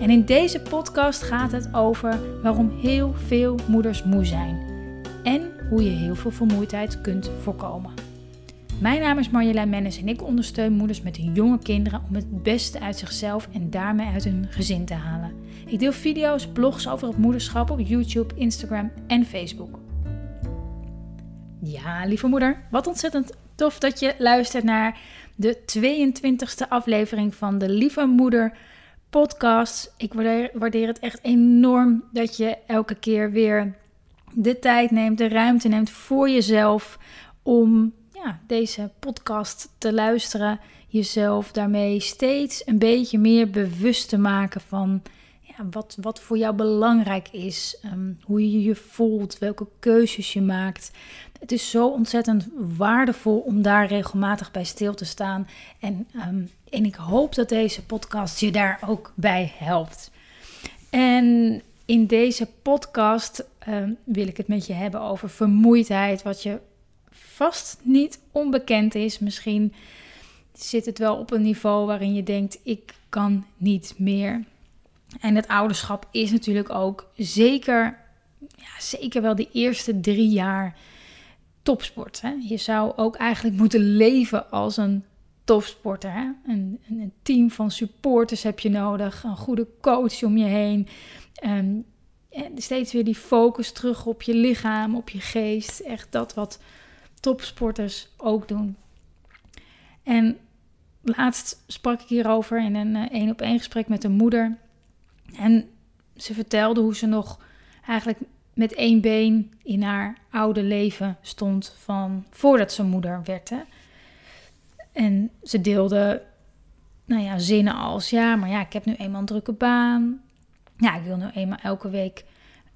En in deze podcast gaat het over waarom heel veel moeders moe zijn en hoe je heel veel vermoeidheid kunt voorkomen. Mijn naam is Marjolein Mennis en ik ondersteun moeders met hun jonge kinderen om het beste uit zichzelf en daarmee uit hun gezin te halen. Ik deel video's, blogs over het moederschap op YouTube, Instagram en Facebook. Ja, lieve moeder, wat ontzettend tof dat je luistert naar de 22e aflevering van de Lieve Moeder podcast. Ik waardeer, waardeer het echt enorm dat je elke keer weer de tijd neemt, de ruimte neemt voor jezelf om ja, deze podcast te luisteren. Jezelf daarmee steeds een beetje meer bewust te maken van ja, wat, wat voor jou belangrijk is. Ehm, hoe je je voelt, welke keuzes je maakt. Het is zo ontzettend waardevol om daar regelmatig bij stil te staan. En, ehm, en ik hoop dat deze podcast je daar ook bij helpt. En in deze podcast ehm, wil ik het met je hebben over vermoeidheid, wat je vast niet onbekend is. Misschien zit het wel op een niveau waarin je denkt: ik kan niet meer. En het ouderschap is natuurlijk ook zeker, ja, zeker wel de eerste drie jaar topsport. Hè? Je zou ook eigenlijk moeten leven als een topsporter. Hè? Een, een, team van supporters heb je nodig, een goede coach om je heen. Um, steeds weer die focus terug op je lichaam, op je geest. Echt dat wat topsporters ook doen. En laatst sprak ik hierover in een eh, één op één gesprek met een moeder. En ze vertelde hoe ze nog eigenlijk met één been in haar oude leven stond van voordat ze moeder werd. Hè? En ze deelde nou ja, zinnen als ja, maar ja, ik heb nu eenmaal een drukke baan. Ja, ik wil nu eenmaal elke week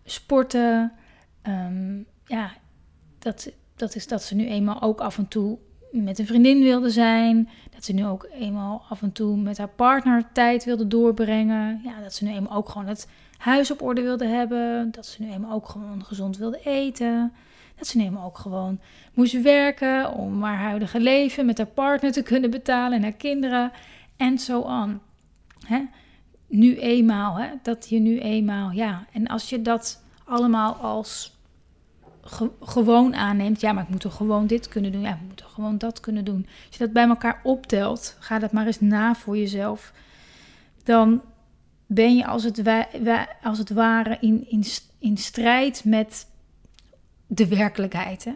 sporten. Ehm, ja, dat, dat is dat ze nu eenmaal ook af en toe met een vriendin wilde zijn. Dat ze nu ook eenmaal af en toe met haar partner tijd wilde doorbrengen. Ja, dat ze nu eenmaal ook gewoon het huis op orde wilde hebben. Dat ze nu eenmaal ook gewoon gezond wilde eten. Dat ze nu eenmaal ook gewoon moest werken om haar huidige leven met haar partner te kunnen betalen en haar kinderen. En zo aan. Nu eenmaal, hè? dat je nu eenmaal, ja. En als je dat allemaal als gewoon aanneemt, ja, maar ik moet toch gewoon dit kunnen doen, ja, ik moet toch gewoon dat kunnen doen. Als je dat bij elkaar optelt, ga dat maar eens na voor jezelf. Dan ben je als het, als het ware in, in, strijd met de werkelijkheid. Hè?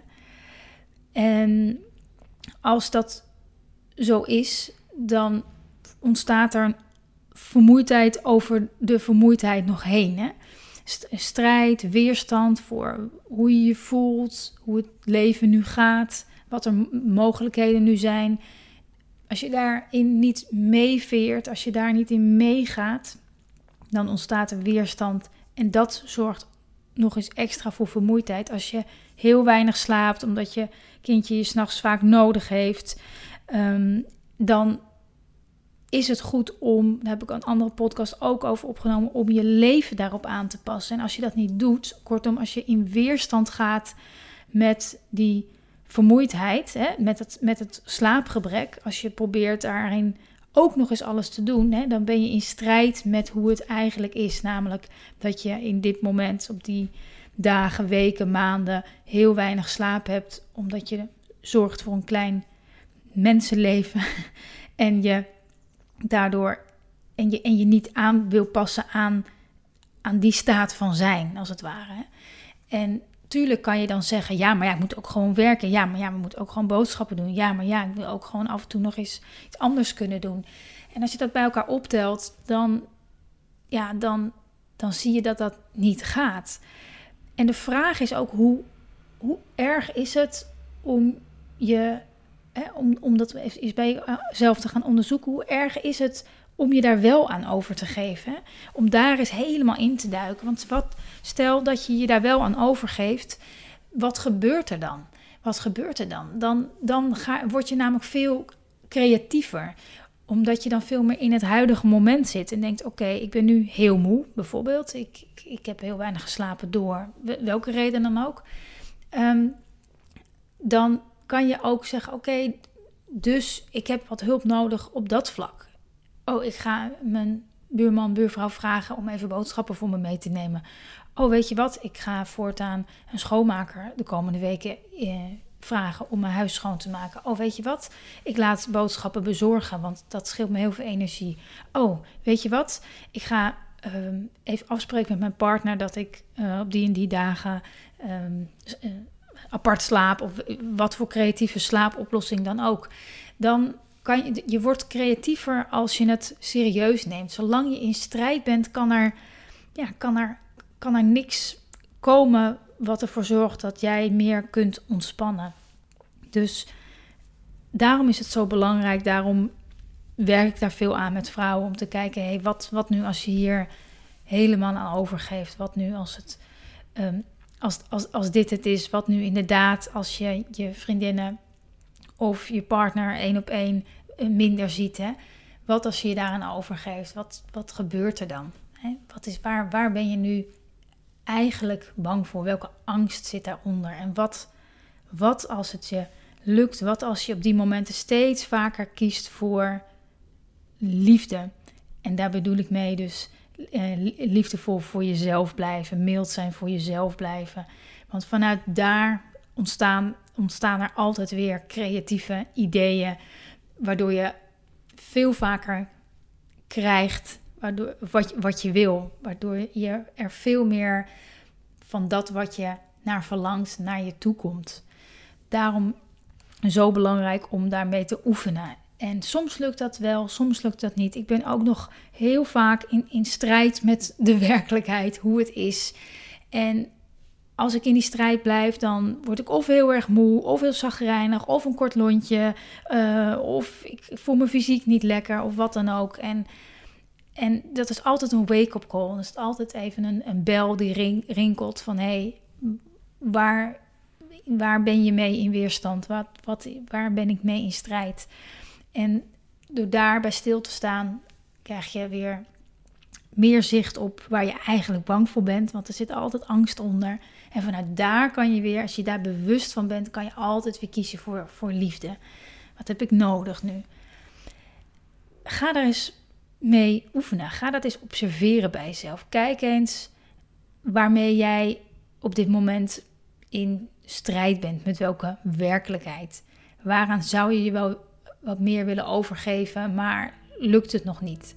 En als dat zo is, dan ontstaat er vermoeidheid over de vermoeidheid nog heen. Hè? Strijd, weerstand voor hoe je je voelt, hoe het leven nu gaat, wat er mogelijkheden nu zijn. Als je daarin niet meeveert, als je daar niet in meegaat, dan ontstaat er weerstand. En dat zorgt nog eens extra voor vermoeidheid. Als je heel weinig slaapt, omdat je kindje je s'nachts vaak nodig heeft, ehm, dan is het goed om, daar heb ik een andere podcast ook over opgenomen, om je leven daarop aan te passen. En als je dat niet doet, kortom, als je in weerstand gaat met die vermoeidheid, hè, met, het, met het slaapgebrek, als je probeert daarin ook nog eens alles te doen, hè, dan ben je in strijd met hoe het eigenlijk is. Namelijk dat je in dit moment, op die dagen, weken, maanden, heel weinig slaap hebt, omdat je zorgt voor een klein mensenleven en je daardoor en je, en je niet aan wil passen aan, aan die staat van zijn, als het ware. En tuurlijk kan je dan zeggen, ja, maar ja, ik moet ook gewoon werken. Ja, maar ja, we moeten ook gewoon boodschappen doen. Ja, maar ja, ik wil ook gewoon af en toe nog eens iets anders kunnen doen. En als je dat bij elkaar optelt, dan, ja, dan, dan zie je dat dat niet gaat. En de vraag is ook, hoe, hoe erg is het om je om, dat eens bij jezelf te gaan onderzoeken. Hoe erg is het om je daar wel aan over te geven. Om daar eens helemaal in te duiken. Want wat, stel dat je je daar wel aan overgeeft, wat gebeurt er dan? Wat gebeurt er dan? Dan, dan ga, word je namelijk veel creatiever omdat je dan veel meer in het huidige moment zit en denkt: Oké, ik ben nu heel moe, bijvoorbeeld. Ik, ik, ik, heb heel weinig geslapen door welke reden dan ook. Ehm, dan kan je ook zeggen: Oké, dus ik heb wat hulp nodig op dat vlak. Oh, ik ga mijn buurman, buurvrouw vragen om even boodschappen voor me mee te nemen. Oh, weet je wat? Ik ga voortaan een schoonmaker de komende weken eh, vragen om mijn huis schoon te maken. Oh, weet je wat? Ik laat boodschappen bezorgen, want dat scheelt me heel veel energie. Oh, weet je wat? Ik ga ehm, even afspreken met mijn partner dat ik uh, op die en die dagen ehm, eh, apart slaap of wat voor creatieve slaapoplossing dan ook. Dan kan je, je wordt creatiever als je het serieus neemt. Zolang je in strijd bent, kan er, ja, kan er, kan er niks komen wat ervoor zorgt dat jij meer kunt ontspannen. Dus daarom is het zo belangrijk. Daarom werk ik daar veel aan met vrouwen om te kijken: hey, wat, wat nu als je hier helemaal aan overgeeft? Wat nu als het. Ehm, als, als, als dit het is, wat nu inderdaad als je je vriendinnen of je partner één op één eh, minder ziet. Hè? Wat als je je daaraan overgeeft? Wat, wat gebeurt er dan? Hè? Wat is, waar, waar ben je nu eigenlijk bang voor? Welke angst zit daaronder? En wat, wat als het je lukt? Wat als je op die momenten steeds vaker kiest voor liefde? En daar bedoel ik mee dus liefdevol voor jezelf blijven, mild zijn voor jezelf blijven. Want vanuit daar ontstaan, ontstaan er altijd weer creatieve ideeën, waardoor je veel vaker krijgt waardoor, wat, wat je wil. Waardoor je er veel meer van dat wat je naar verlangt, naar je toe komt. Daarom zo belangrijk om daarmee te oefenen. En soms lukt dat wel, soms lukt dat niet. Ik ben ook nog heel vaak in, in strijd met de werkelijkheid, hoe het is. En als ik in die strijd blijf, dan word ik of heel erg moe, of heel zagrijnig, of een kort lontje, uh, of ik voel me fysiek niet lekker, of wat dan ook. En en dat is altijd een wake-up call. Dat is altijd even een, een bel die ring, rinkelt van... hé, hey, waar, waar ben je mee in weerstand? Wat, wat, waar ben ik mee in strijd? En door daarbij stil te staan, krijg je weer meer zicht op waar je eigenlijk bang voor bent. Want er zit altijd angst onder. En vanuit daar kan je weer, als je daar bewust van bent, kan je altijd weer kiezen voor, voor liefde. Wat heb ik nodig nu? Ga daar eens mee oefenen. Ga dat eens observeren bij jezelf. Kijk eens waarmee jij op dit moment in strijd bent. Met welke werkelijkheid. Waaraan zou je je wel wat meer willen overgeven, maar lukt het nog niet?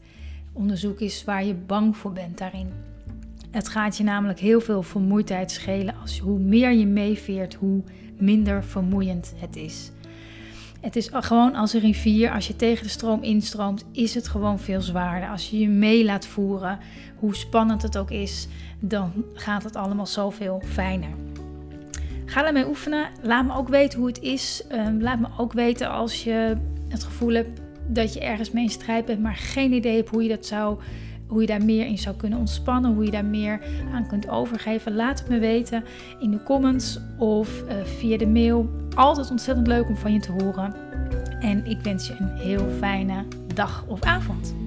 Onderzoek eens waar je bang voor bent daarin. Het gaat je namelijk heel veel vermoeidheid schelen als hoe meer je meeveert, hoe minder vermoeiend het is. Het is gewoon als een rivier. Als je tegen de stroom instroomt, is het gewoon veel zwaarder. Als je je mee laat voeren, hoe spannend het ook is, dan gaat het allemaal zoveel fijner. Ga daarmee oefenen. Laat me ook weten hoe het is. Ehm, laat me ook weten als je het gevoel hebt dat je ergens mee in strijd bent, maar geen idee hebt hoe je dat zou hoe je daar meer in zou kunnen ontspannen, hoe je daar meer aan kunt overgeven. Laat het me weten in de comments of uh, via de mail. Altijd ontzettend leuk om van je te horen. En ik wens je een heel fijne dag of avond.